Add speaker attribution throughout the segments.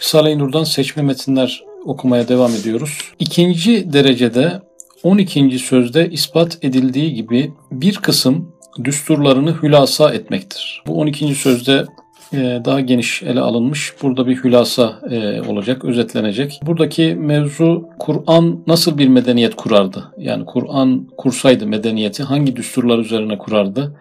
Speaker 1: Risale-i Nur'dan seçme metinler okumaya devam ediyoruz. İkinci derecede 12. sözde ispat edildiği gibi bir kısım düsturlarını hülasa etmektir. Bu 12. sözde e, daha geniş ele alınmış. Burada bir hülasa e, olacak, özetlenecek. Buradaki mevzu Kur'an nasıl bir medeniyet kurardı? Yani Kur'an kursaydı medeniyeti hangi düsturlar üzerine kurardı?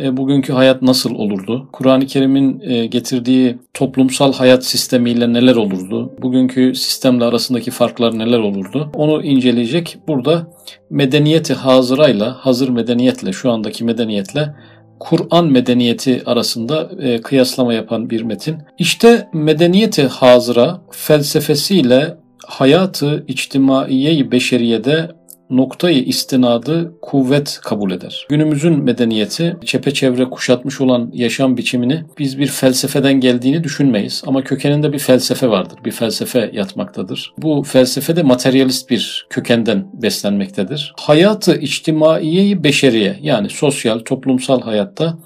Speaker 1: E, bugünkü hayat nasıl olurdu? Kur'an-ı Kerim'in e, getirdiği toplumsal hayat sistemiyle neler olurdu? Bugünkü sistemle arasındaki farklar neler olurdu? Onu inceleyecek. Burada medeniyeti hazırayla, hazır medeniyetle, şu andaki medeniyetle Kur'an medeniyeti arasında e, kıyaslama yapan bir metin. İşte medeniyeti hazıra felsefesiyle hayatı içtimaiye-i beşeriyede noktayı istinadı kuvvet kabul eder. Günümüzün medeniyeti çepeçevre kuşatmış olan yaşam biçimini biz bir felsefeden geldiğini düşünmeyiz. Ama kökeninde bir felsefe vardır. Bir felsefe yatmaktadır. Bu felsefe de materyalist bir kökenden beslenmektedir. Hayatı içtimaiye beşeriye yani sosyal, toplumsal hayatta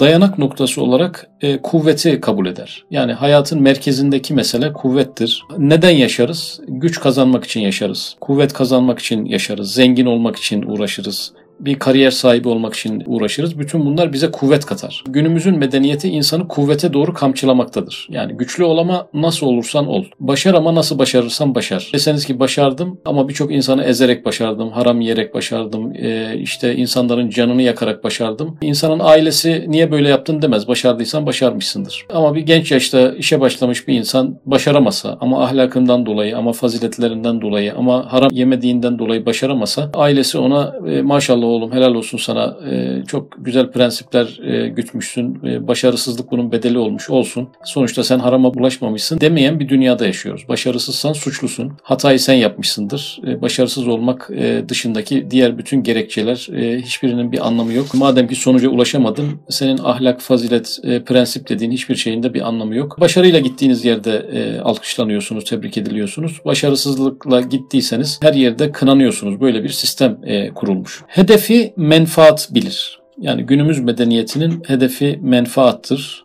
Speaker 1: dayanak noktası olarak e, kuvveti kabul eder. Yani hayatın merkezindeki mesele kuvvettir. Neden yaşarız? Güç kazanmak için yaşarız. Kuvvet kazanmak için yaşarız. Zengin olmak için uğraşırız bir kariyer sahibi olmak için uğraşırız. Bütün bunlar bize kuvvet katar. Günümüzün medeniyeti insanı kuvvete doğru kamçılamaktadır. Yani güçlü olama nasıl olursan ol. Başar ama nasıl başarırsan başar. Deseniz ki başardım ama birçok insanı ezerek başardım, haram yiyerek başardım, e, işte insanların canını yakarak başardım. İnsanın ailesi niye böyle yaptın demez. Başardıysan başarmışsındır. Ama bir genç yaşta işe başlamış bir insan başaramasa ama ahlakından dolayı ama faziletlerinden dolayı ama haram yemediğinden dolayı başaramasa ailesi ona e, maşallah Maşallah oğlum helal olsun sana. E, çok güzel prensipler e, gütmüşsün. E, başarısızlık bunun bedeli olmuş olsun. Sonuçta sen harama bulaşmamışsın demeyen bir dünyada yaşıyoruz. Başarısızsan suçlusun. Hatayı sen yapmışsındır. E, başarısız olmak e, dışındaki diğer bütün gerekçeler e, hiçbirinin bir anlamı yok. Madem ki sonuca ulaşamadın senin ahlak, fazilet, e, prensip dediğin hiçbir şeyin de bir anlamı yok. Başarıyla gittiğiniz yerde e, alkışlanıyorsunuz, tebrik ediliyorsunuz. Başarısızlıkla gittiyseniz her yerde kınanıyorsunuz. Böyle bir sistem e, kurulmuş. Hedef Hedefi menfaat bilir. Yani günümüz medeniyetinin hedefi menfaattır,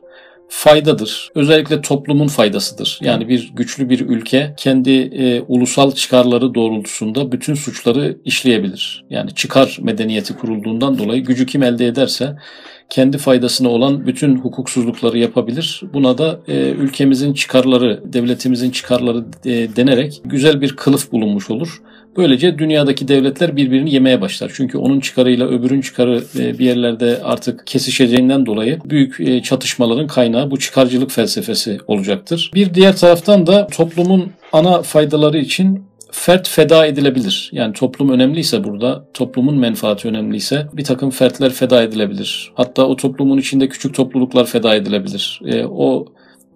Speaker 1: faydadır. Özellikle toplumun faydasıdır. Yani bir güçlü bir ülke kendi e, ulusal çıkarları doğrultusunda bütün suçları işleyebilir. Yani çıkar medeniyeti kurulduğundan dolayı gücü kim elde ederse kendi faydasına olan bütün hukuksuzlukları yapabilir. Buna da e, ülkemizin çıkarları, devletimizin çıkarları e, denerek güzel bir kılıf bulunmuş olur. Böylece dünyadaki devletler birbirini yemeye başlar. Çünkü onun çıkarıyla öbürün çıkarı e, bir yerlerde artık kesişeceğinden dolayı büyük e, çatışmaların kaynağı bu çıkarcılık felsefesi olacaktır. Bir diğer taraftan da toplumun ana faydaları için fert feda edilebilir. Yani toplum önemliyse burada, toplumun menfaati önemliyse bir takım fertler feda edilebilir. Hatta o toplumun içinde küçük topluluklar feda edilebilir. E, o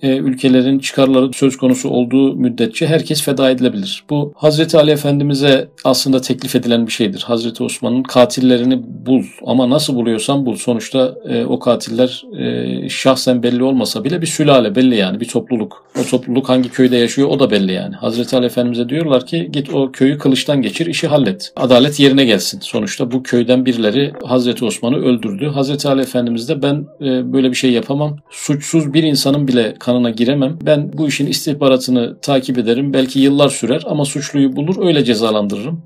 Speaker 1: e, ülkelerin çıkarları söz konusu olduğu müddetçe herkes feda edilebilir. Bu Hazreti Ali Efendimiz'e aslında teklif edilen bir şeydir. Hazreti Osman'ın katillerini bul ama nasıl buluyorsan bul. Sonuçta e, o katiller e, şahsen belli olmasa bile bir sülale belli yani bir topluluk. O topluluk hangi köyde yaşıyor o da belli yani. Hazreti Ali Efendimiz'e diyorlar ki git o köyü kılıçtan geçir işi hallet. Adalet yerine gelsin. Sonuçta bu köyden birileri Hazreti Osman'ı öldürdü. Hazreti Ali Efendimiz de ben e, böyle bir şey yapamam. Suçsuz bir insanın bile kan kanına giremem. Ben bu işin istihbaratını takip ederim. Belki yıllar sürer ama suçluyu bulur öyle cezalandırırım.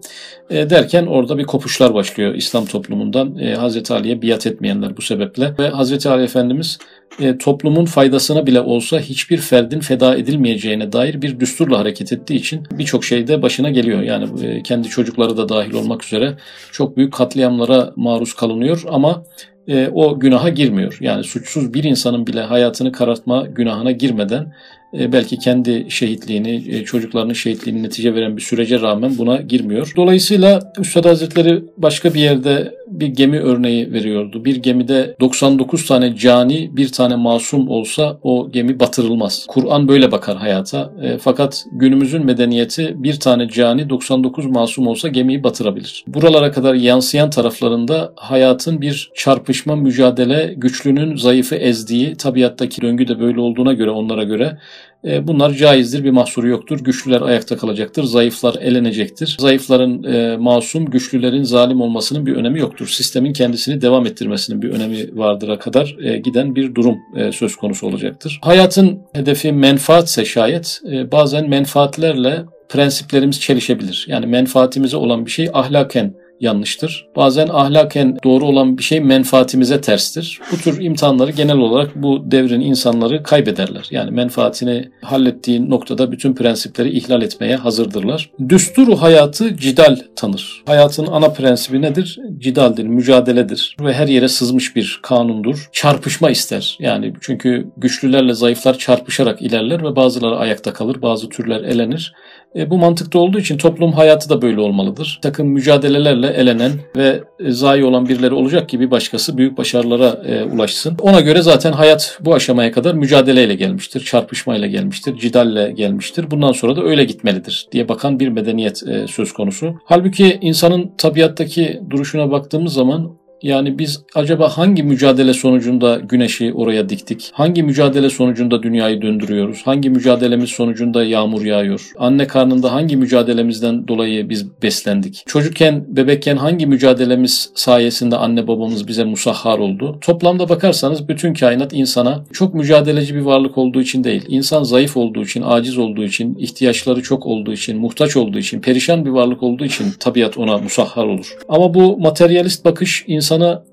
Speaker 1: E, derken orada bir kopuşlar başlıyor İslam toplumundan. E, Hazreti Ali'ye biat etmeyenler bu sebeple. Ve Hazreti Ali Efendimiz e, toplumun faydasına bile olsa hiçbir ferdin feda edilmeyeceğine dair bir düsturla hareket ettiği için birçok şeyde başına geliyor. Yani e, kendi çocukları da dahil olmak üzere çok büyük katliamlara maruz kalınıyor ama e, o günaha girmiyor. Yani suçsuz bir insanın bile hayatını karartma günahına girmeden e, belki kendi şehitliğini, e, çocuklarının şehitliğini netice veren bir sürece rağmen buna girmiyor. Dolayısıyla Üstad Hazretleri başka bir yerde bir gemi örneği veriyordu. Bir gemide 99 tane cani, bir tane masum olsa o gemi batırılmaz. Kur'an böyle bakar hayata. E, fakat günümüzün medeniyeti bir tane cani, 99 masum olsa gemiyi batırabilir. Buralara kadar yansıyan taraflarında hayatın bir çarpış çarpışma, mücadele, güçlünün zayıfı ezdiği tabiattaki döngü de böyle olduğuna göre onlara göre e, bunlar caizdir, bir mahsuru yoktur. Güçlüler ayakta kalacaktır, zayıflar elenecektir. Zayıfların e, masum, güçlülerin zalim olmasının bir önemi yoktur. Sistemin kendisini devam ettirmesinin bir önemi vardır'a kadar e, giden bir durum e, söz konusu olacaktır. Hayatın hedefi menfaatse şayet e, bazen menfaatlerle prensiplerimiz çelişebilir. Yani menfaatimize olan bir şey ahlaken yanlıştır. Bazen ahlaken doğru olan bir şey menfaatimize terstir. Bu tür imtihanları genel olarak bu devrin insanları kaybederler. Yani menfaatini hallettiği noktada bütün prensipleri ihlal etmeye hazırdırlar. Düsturu hayatı cidal tanır. Hayatın ana prensibi nedir? Cidaldir, mücadeledir ve her yere sızmış bir kanundur. Çarpışma ister. Yani çünkü güçlülerle zayıflar çarpışarak ilerler ve bazıları ayakta kalır, bazı türler elenir. E, bu mantıkta olduğu için toplum hayatı da böyle olmalıdır. Takım mücadelelerle elenen ve e, zayi olan birileri olacak ki bir başkası büyük başarılara e, ulaşsın. Ona göre zaten hayat bu aşamaya kadar mücadeleyle gelmiştir, çarpışmayla gelmiştir, cidalle gelmiştir. Bundan sonra da öyle gitmelidir diye bakan bir medeniyet e, söz konusu. Halbuki insanın tabiattaki duruşuna baktığımız zaman yani biz acaba hangi mücadele sonucunda güneşi oraya diktik? Hangi mücadele sonucunda dünyayı döndürüyoruz? Hangi mücadelemiz sonucunda yağmur yağıyor? Anne karnında hangi mücadelemizden dolayı biz beslendik? Çocukken, bebekken hangi mücadelemiz sayesinde anne babamız bize musahhar oldu? Toplamda bakarsanız bütün kainat insana çok mücadeleci bir varlık olduğu için değil. İnsan zayıf olduğu için, aciz olduğu için, ihtiyaçları çok olduğu için, muhtaç olduğu için, perişan bir varlık olduğu için tabiat ona musahhar olur. Ama bu materyalist bakış insan insana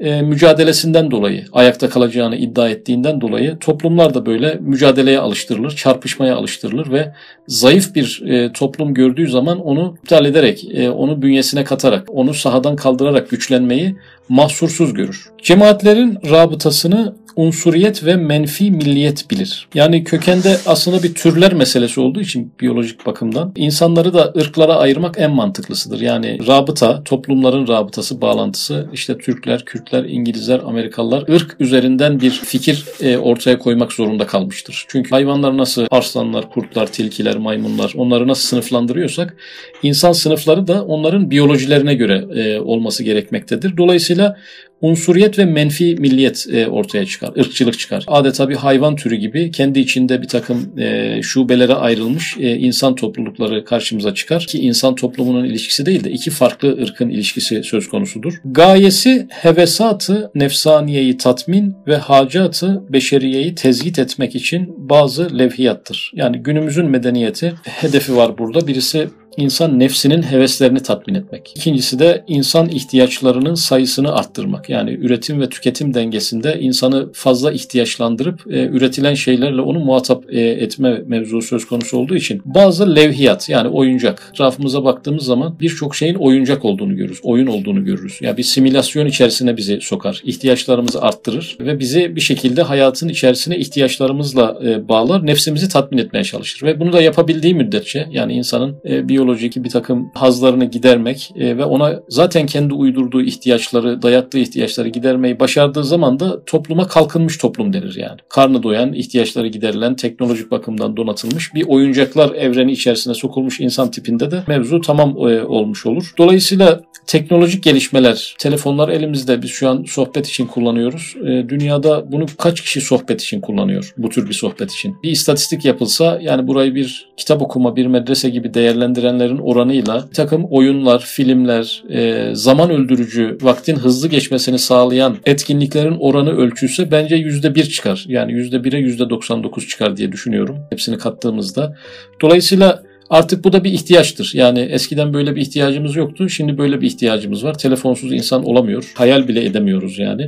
Speaker 1: e, mücadelesinden dolayı ayakta kalacağını iddia ettiğinden dolayı toplumlar da böyle mücadeleye alıştırılır, çarpışmaya alıştırılır ve zayıf bir e, toplum gördüğü zaman onu iptal ederek, e, onu bünyesine katarak, onu sahadan kaldırarak güçlenmeyi mahsursuz görür. Cemaatlerin rabıtasını unsuriyet ve menfi milliyet bilir. Yani kökende aslında bir türler meselesi olduğu için biyolojik bakımdan insanları da ırklara ayırmak en mantıklısıdır. Yani rabıta, toplumların rabıtası, bağlantısı işte Türkler, Kürtler, İngilizler, Amerikalılar ırk üzerinden bir fikir e, ortaya koymak zorunda kalmıştır. Çünkü hayvanlar nasıl arslanlar, kurtlar, tilkiler, maymunlar onları nasıl sınıflandırıyorsak insan sınıfları da onların biyolojilerine göre e, olması gerekmektedir. Dolayısıyla unsuriyet ve menfi milliyet e, ortaya çıkar, ırkçılık çıkar. Adeta bir hayvan türü gibi kendi içinde bir takım e, şubelere ayrılmış e, insan toplulukları karşımıza çıkar ki insan toplumunun ilişkisi değil de iki farklı ırkın ilişkisi söz konusudur. Gayesi hevesatı nefsaniyeyi tatmin ve hacatı beşeriyeyi tezgit etmek için bazı levhiyattır. Yani günümüzün medeniyeti hedefi var burada. Birisi insan nefsinin heveslerini tatmin etmek. İkincisi de insan ihtiyaçlarının sayısını arttırmak. Yani üretim ve tüketim dengesinde insanı fazla ihtiyaçlandırıp e, üretilen şeylerle onu muhatap e, etme mevzu söz konusu olduğu için bazı levhiyat yani oyuncak. Etrafımıza baktığımız zaman birçok şeyin oyuncak olduğunu görürüz. Oyun olduğunu görürüz. Yani bir simülasyon içerisine bizi sokar. İhtiyaçlarımızı arttırır ve bizi bir şekilde hayatın içerisine ihtiyaçlarımızla e, bağlar. Nefsimizi tatmin etmeye çalışır. Ve bunu da yapabildiği müddetçe yani insanın e, biyolojik biyolojik bir takım hazlarını gidermek e, ve ona zaten kendi uydurduğu ihtiyaçları, dayattığı ihtiyaçları gidermeyi başardığı zaman da topluma kalkınmış toplum denir yani. Karnı doyan, ihtiyaçları giderilen, teknolojik bakımdan donatılmış bir oyuncaklar evreni içerisine sokulmuş insan tipinde de mevzu tamam e, olmuş olur. Dolayısıyla teknolojik gelişmeler, telefonlar elimizde biz şu an sohbet için kullanıyoruz. E, dünyada bunu kaç kişi sohbet için kullanıyor bu tür bir sohbet için? Bir istatistik yapılsa yani burayı bir kitap okuma, bir medrese gibi değerlendiren izleyenlerin oranıyla bir takım oyunlar, filmler, e, zaman öldürücü, vaktin hızlı geçmesini sağlayan etkinliklerin oranı ölçülse bence %1 çıkar. Yani %1'e %99 çıkar diye düşünüyorum hepsini kattığımızda. Dolayısıyla Artık bu da bir ihtiyaçtır. Yani eskiden böyle bir ihtiyacımız yoktu. Şimdi böyle bir ihtiyacımız var. Telefonsuz insan olamıyor. Hayal bile edemiyoruz yani.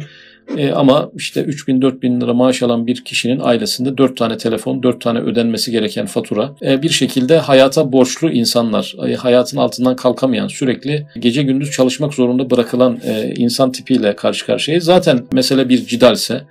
Speaker 1: E, ama işte 3 bin 4 bin lira maaş alan bir kişinin ailesinde 4 tane telefon, 4 tane ödenmesi gereken fatura. E, bir şekilde hayata borçlu insanlar, e, hayatın altından kalkamayan, sürekli gece gündüz çalışmak zorunda bırakılan e, insan tipiyle karşı karşıyayız. Zaten mesele bir cidalse,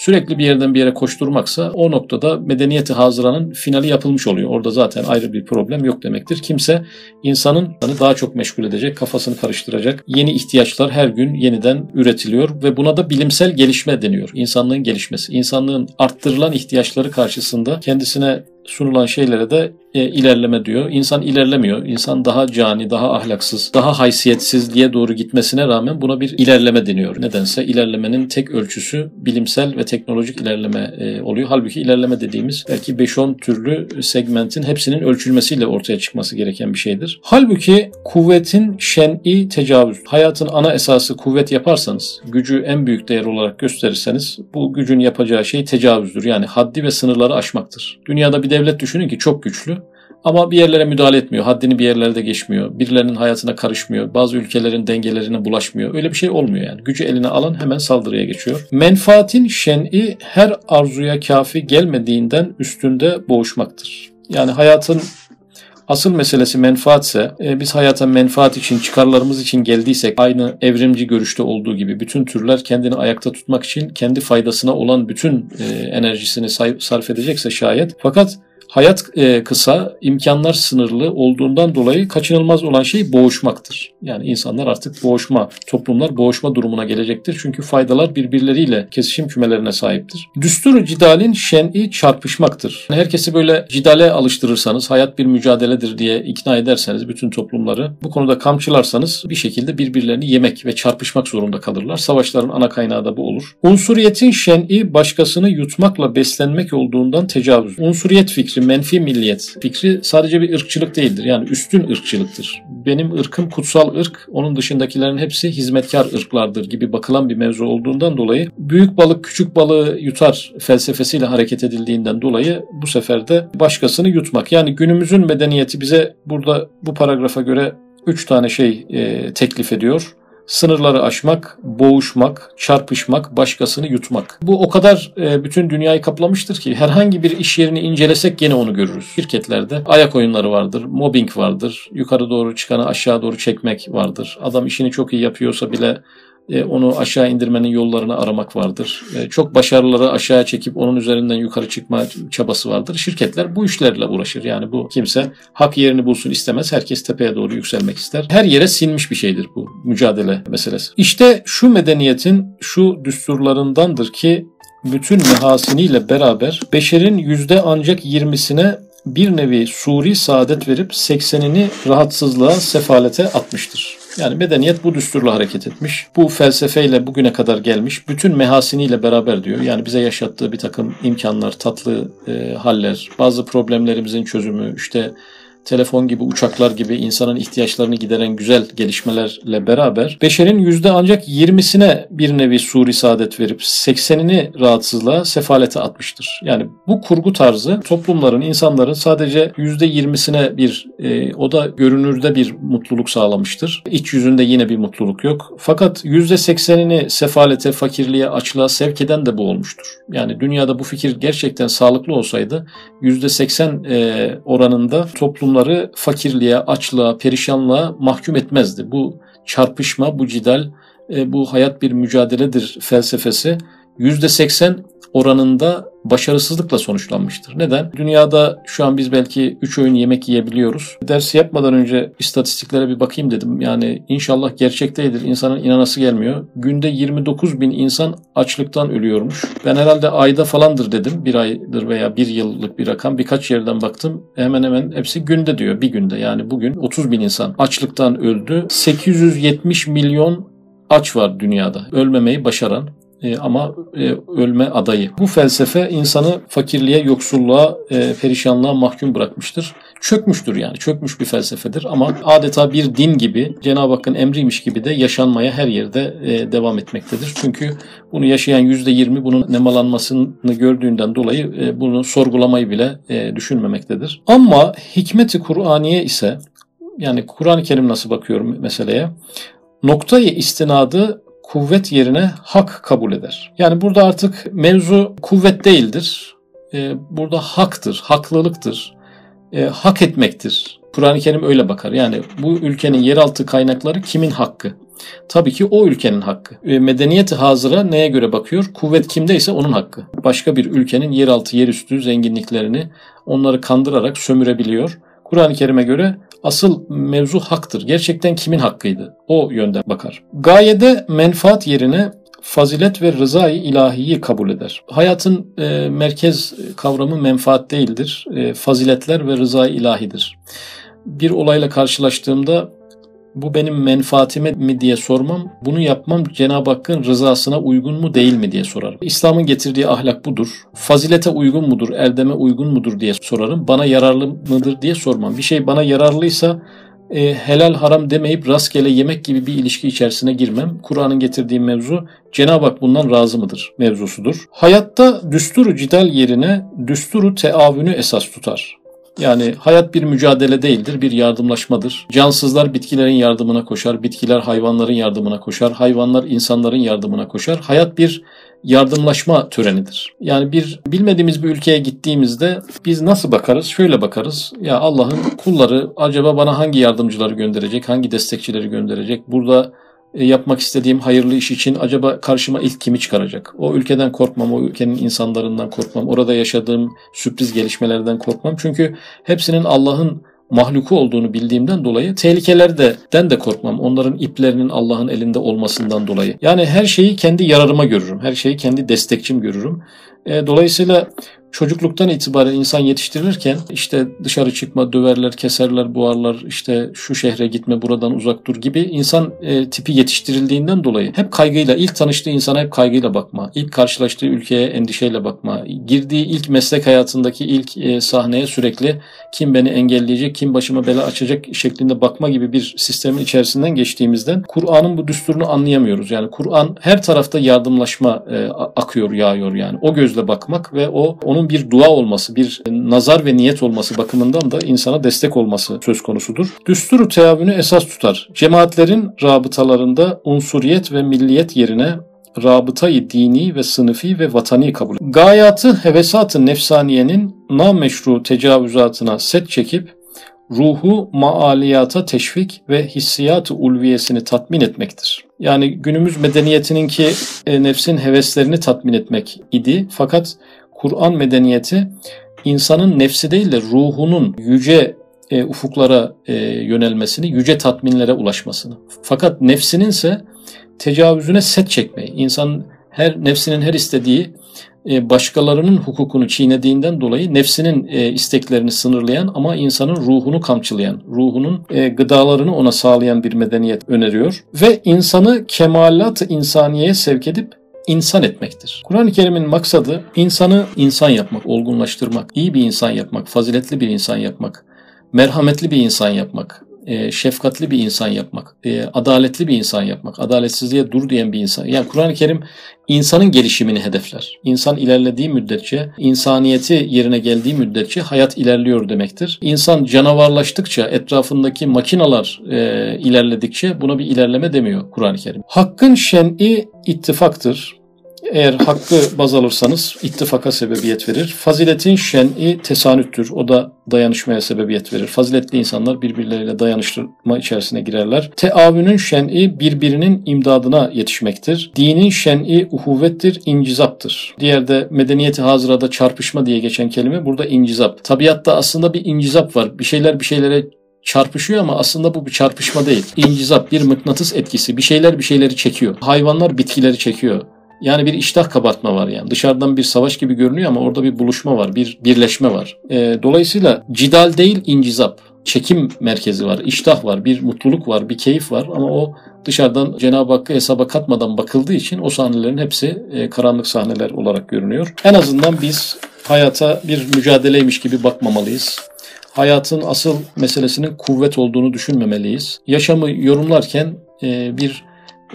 Speaker 1: sürekli bir yerden bir yere koşturmaksa o noktada medeniyeti hazıranın finali yapılmış oluyor. Orada zaten ayrı bir problem yok demektir. Kimse insanın daha çok meşgul edecek, kafasını karıştıracak yeni ihtiyaçlar her gün yeniden üretiliyor ve buna da bilimsel gelişme deniyor. İnsanlığın gelişmesi. İnsanlığın arttırılan ihtiyaçları karşısında kendisine sunulan şeylere de e, ilerleme diyor. İnsan ilerlemiyor. İnsan daha cani, daha ahlaksız, daha haysiyetsizliğe doğru gitmesine rağmen buna bir ilerleme deniyor. Nedense ilerlemenin tek ölçüsü bilimsel ve teknolojik ilerleme e, oluyor. Halbuki ilerleme dediğimiz belki 5-10 türlü segmentin hepsinin ölçülmesiyle ortaya çıkması gereken bir şeydir. Halbuki kuvvetin şen'i tecavüz. Hayatın ana esası kuvvet yaparsanız, gücü en büyük değer olarak gösterirseniz bu gücün yapacağı şey tecavüzdür. Yani haddi ve sınırları aşmaktır. Dünyada bir devlet düşünün ki çok güçlü ama bir yerlere müdahale etmiyor. Haddini bir yerlerde geçmiyor. Birilerinin hayatına karışmıyor. Bazı ülkelerin dengelerine bulaşmıyor. Öyle bir şey olmuyor yani. Gücü eline alan hemen saldırıya geçiyor. Menfaatin şen'i her arzuya kafi gelmediğinden üstünde boğuşmaktır. Yani hayatın Asıl meselesi menfaatse, e, biz hayata menfaat için, çıkarlarımız için geldiysek, aynı evrimci görüşte olduğu gibi bütün türler kendini ayakta tutmak için kendi faydasına olan bütün e, enerjisini sarf edecekse şayet. Fakat Hayat e, kısa, imkanlar sınırlı olduğundan dolayı kaçınılmaz olan şey boğuşmaktır. Yani insanlar artık boğuşma, toplumlar boğuşma durumuna gelecektir. Çünkü faydalar birbirleriyle kesişim kümelerine sahiptir. Düstur cidalin şen'i çarpışmaktır. Herkesi böyle cidale alıştırırsanız, hayat bir mücadeledir diye ikna ederseniz bütün toplumları, bu konuda kamçılarsanız bir şekilde birbirlerini yemek ve çarpışmak zorunda kalırlar. Savaşların ana kaynağı da bu olur. Unsuriyetin şen'i başkasını yutmakla beslenmek olduğundan tecavüz. Unsuriyet fikri fikri, menfi milliyet fikri sadece bir ırkçılık değildir. Yani üstün ırkçılıktır. Benim ırkım kutsal ırk, onun dışındakilerin hepsi hizmetkar ırklardır gibi bakılan bir mevzu olduğundan dolayı büyük balık küçük balığı yutar felsefesiyle hareket edildiğinden dolayı bu sefer de başkasını yutmak. Yani günümüzün medeniyeti bize burada bu paragrafa göre üç tane şey e, teklif ediyor. Sınırları aşmak, boğuşmak, çarpışmak, başkasını yutmak. Bu o kadar e, bütün dünyayı kaplamıştır ki herhangi bir iş yerini incelesek gene onu görürüz. Şirketlerde ayak oyunları vardır, mobbing vardır, yukarı doğru çıkanı aşağı doğru çekmek vardır. Adam işini çok iyi yapıyorsa bile onu aşağı indirmenin yollarını aramak vardır. E, çok başarıları aşağı çekip onun üzerinden yukarı çıkma çabası vardır. Şirketler bu işlerle uğraşır. Yani bu kimse hak yerini bulsun istemez. Herkes tepeye doğru yükselmek ister. Her yere sinmiş bir şeydir bu mücadele meselesi. İşte şu medeniyetin şu düsturlarındandır ki bütün mehasiniyle beraber beşerin yüzde ancak yirmisine bir nevi suri saadet verip 80'ini rahatsızlığa, sefalete atmıştır. Yani medeniyet bu düsturla hareket etmiş. Bu felsefeyle bugüne kadar gelmiş. Bütün mehasiniyle beraber diyor. Yani bize yaşattığı bir takım imkanlar, tatlı e, haller, bazı problemlerimizin çözümü, işte telefon gibi, uçaklar gibi insanın ihtiyaçlarını gideren güzel gelişmelerle beraber beşerin yüzde ancak 20'sine bir nevi suri saadet verip 80'ini rahatsızlığa, sefalete atmıştır. Yani bu kurgu tarzı toplumların, insanların sadece yüzde 20'sine bir e, o da görünürde bir mutluluk sağlamıştır. İç yüzünde yine bir mutluluk yok. Fakat yüzde 80'ini sefalete, fakirliğe, açlığa sevk eden de bu olmuştur. Yani dünyada bu fikir gerçekten sağlıklı olsaydı yüzde 80 e, oranında toplum toplumları fakirliğe, açlığa, perişanlığa mahkum etmezdi. Bu çarpışma, bu cidal, e, bu hayat bir mücadeledir felsefesi %80 oranında başarısızlıkla sonuçlanmıştır. Neden? Dünyada şu an biz belki 3 öğün yemek yiyebiliyoruz. Dersi yapmadan önce istatistiklere bir bakayım dedim. Yani inşallah gerçekteydir. İnsanın inanası gelmiyor. Günde 29 bin insan açlıktan ölüyormuş. Ben herhalde ayda falandır dedim. Bir aydır veya bir yıllık bir rakam. Birkaç yerden baktım. Hemen hemen hepsi günde diyor. Bir günde yani bugün 30 bin insan açlıktan öldü. 870 milyon aç var dünyada. Ölmemeyi başaran e, ama e, ölme adayı. Bu felsefe insanı fakirliğe, yoksulluğa, e, perişanlığa mahkum bırakmıştır. Çökmüştür yani. Çökmüş bir felsefedir ama adeta bir din gibi Cenab-ı Hakk'ın emriymiş gibi de yaşanmaya her yerde e, devam etmektedir. Çünkü bunu yaşayan %20 bunun nemalanmasını gördüğünden dolayı e, bunu sorgulamayı bile e, düşünmemektedir. Ama hikmeti Kur'aniye ise yani Kur'an-ı Kerim nasıl bakıyorum meseleye? Noktayı istinadı kuvvet yerine hak kabul eder. Yani burada artık mevzu kuvvet değildir. Ee, burada haktır, haklılıktır, e, hak etmektir. Kur'an-ı Kerim öyle bakar. Yani bu ülkenin yeraltı kaynakları kimin hakkı? Tabii ki o ülkenin hakkı. E, medeniyeti hazıra neye göre bakıyor? Kuvvet kimdeyse onun hakkı. Başka bir ülkenin yeraltı, yerüstü zenginliklerini onları kandırarak sömürebiliyor. Kur'an-ı Kerim'e göre asıl mevzu haktır. Gerçekten kimin hakkıydı? O yönden bakar. Gayede menfaat yerine fazilet ve rızayı ilahiyi kabul eder. Hayatın e, merkez kavramı menfaat değildir. E, faziletler ve rızayı ilahidir. Bir olayla karşılaştığımda bu benim menfaatime mi diye sormam. Bunu yapmam Cenab-ı Hakk'ın rızasına uygun mu değil mi diye sorarım. İslam'ın getirdiği ahlak budur. Fazilete uygun mudur, erdeme uygun mudur diye sorarım. Bana yararlı mıdır diye sormam. Bir şey bana yararlıysa e, helal haram demeyip rastgele yemek gibi bir ilişki içerisine girmem. Kur'an'ın getirdiği mevzu Cenab-ı Hak bundan razı mıdır mevzusudur. Hayatta düsturu cidal yerine düsturu teavünü esas tutar. Yani hayat bir mücadele değildir, bir yardımlaşmadır. Cansızlar bitkilerin yardımına koşar, bitkiler hayvanların yardımına koşar, hayvanlar insanların yardımına koşar. Hayat bir yardımlaşma törenidir. Yani bir bilmediğimiz bir ülkeye gittiğimizde biz nasıl bakarız? Şöyle bakarız. Ya Allah'ın kulları acaba bana hangi yardımcıları gönderecek, hangi destekçileri gönderecek? Burada yapmak istediğim hayırlı iş için acaba karşıma ilk kimi çıkaracak? O ülkeden korkmam, o ülkenin insanlarından korkmam, orada yaşadığım sürpriz gelişmelerden korkmam. Çünkü hepsinin Allah'ın mahluku olduğunu bildiğimden dolayı tehlikelerden de korkmam. Onların iplerinin Allah'ın elinde olmasından dolayı. Yani her şeyi kendi yararıma görürüm. Her şeyi kendi destekçim görürüm. E, dolayısıyla çocukluktan itibaren insan yetiştirilirken işte dışarı çıkma, döverler, keserler, boğarlar, işte şu şehre gitme, buradan uzak dur gibi insan e, tipi yetiştirildiğinden dolayı hep kaygıyla, ilk tanıştığı insana hep kaygıyla bakma, ilk karşılaştığı ülkeye endişeyle bakma, girdiği ilk meslek hayatındaki ilk e, sahneye sürekli kim beni engelleyecek, kim başıma bela açacak şeklinde bakma gibi bir sistemin içerisinden geçtiğimizden Kur'an'ın bu düsturunu anlayamıyoruz. Yani Kur'an her tarafta yardımlaşma e, akıyor, yağıyor yani. O gözle bakmak ve o onu onun bir dua olması, bir nazar ve niyet olması bakımından da insana destek olması söz konusudur. Düsturu teavünü esas tutar. Cemaatlerin rabıtalarında unsuriyet ve milliyet yerine rabıtayı dini ve sınıfi ve vatani kabul eder. Gayatı hevesatı nefsaniyenin nameşru tecavüzatına set çekip ruhu maaliyata teşvik ve hissiyatı ulviyesini tatmin etmektir. Yani günümüz medeniyetinin ki e, nefsin heveslerini tatmin etmek idi. Fakat Kur'an medeniyeti insanın nefsi değil de ruhunun yüce e, ufuklara e, yönelmesini, yüce tatminlere ulaşmasını. Fakat nefsinin ise tecavüzüne set çekmeyi. İnsan her nefsinin her istediği e, başkalarının hukukunu çiğnediğinden dolayı nefsinin e, isteklerini sınırlayan ama insanın ruhunu kamçılayan, ruhunun e, gıdalarını ona sağlayan bir medeniyet öneriyor. Ve insanı kemalat insaniyeye sevk edip insan etmektir. Kur'an-ı Kerim'in maksadı insanı insan yapmak, olgunlaştırmak, iyi bir insan yapmak, faziletli bir insan yapmak, merhametli bir insan yapmak, e, şefkatli bir insan yapmak, e, adaletli bir insan yapmak, adaletsizliğe dur diyen bir insan. Yani Kur'an-ı Kerim insanın gelişimini hedefler. İnsan ilerlediği müddetçe, insaniyeti yerine geldiği müddetçe hayat ilerliyor demektir. İnsan canavarlaştıkça, etrafındaki makinalar e, ilerledikçe buna bir ilerleme demiyor Kur'an-ı Kerim. Hakkın şen'i ittifaktır. Eğer hakkı baz alırsanız ittifaka sebebiyet verir. Faziletin şen'i tesanüttür. O da dayanışmaya sebebiyet verir. Faziletli insanlar birbirleriyle dayanıştırma içerisine girerler. Teavünün şen'i birbirinin imdadına yetişmektir. Dinin şen'i uhuvvettir, incizaptır. Diğer de medeniyeti hazırada çarpışma diye geçen kelime burada incizap. Tabiatta aslında bir incizap var. Bir şeyler bir şeylere çarpışıyor ama aslında bu bir çarpışma değil. İncizap bir mıknatıs etkisi. Bir şeyler bir şeyleri çekiyor. Hayvanlar bitkileri çekiyor. Yani bir iştah kabartma var yani. Dışarıdan bir savaş gibi görünüyor ama orada bir buluşma var, bir birleşme var. E, dolayısıyla cidal değil incizap. Çekim merkezi var, iştah var, bir mutluluk var, bir keyif var ama o dışarıdan Cenab-ı Hakk'ı hesaba katmadan bakıldığı için o sahnelerin hepsi e, karanlık sahneler olarak görünüyor. En azından biz hayata bir mücadeleymiş gibi bakmamalıyız. Hayatın asıl meselesinin kuvvet olduğunu düşünmemeliyiz. Yaşamı yorumlarken e, bir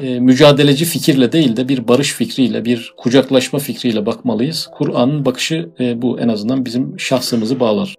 Speaker 1: e, mücadeleci fikirle değil de bir barış fikriyle, bir kucaklaşma fikriyle bakmalıyız. Kur'an'ın bakışı e, bu en azından bizim şahsımızı bağlar.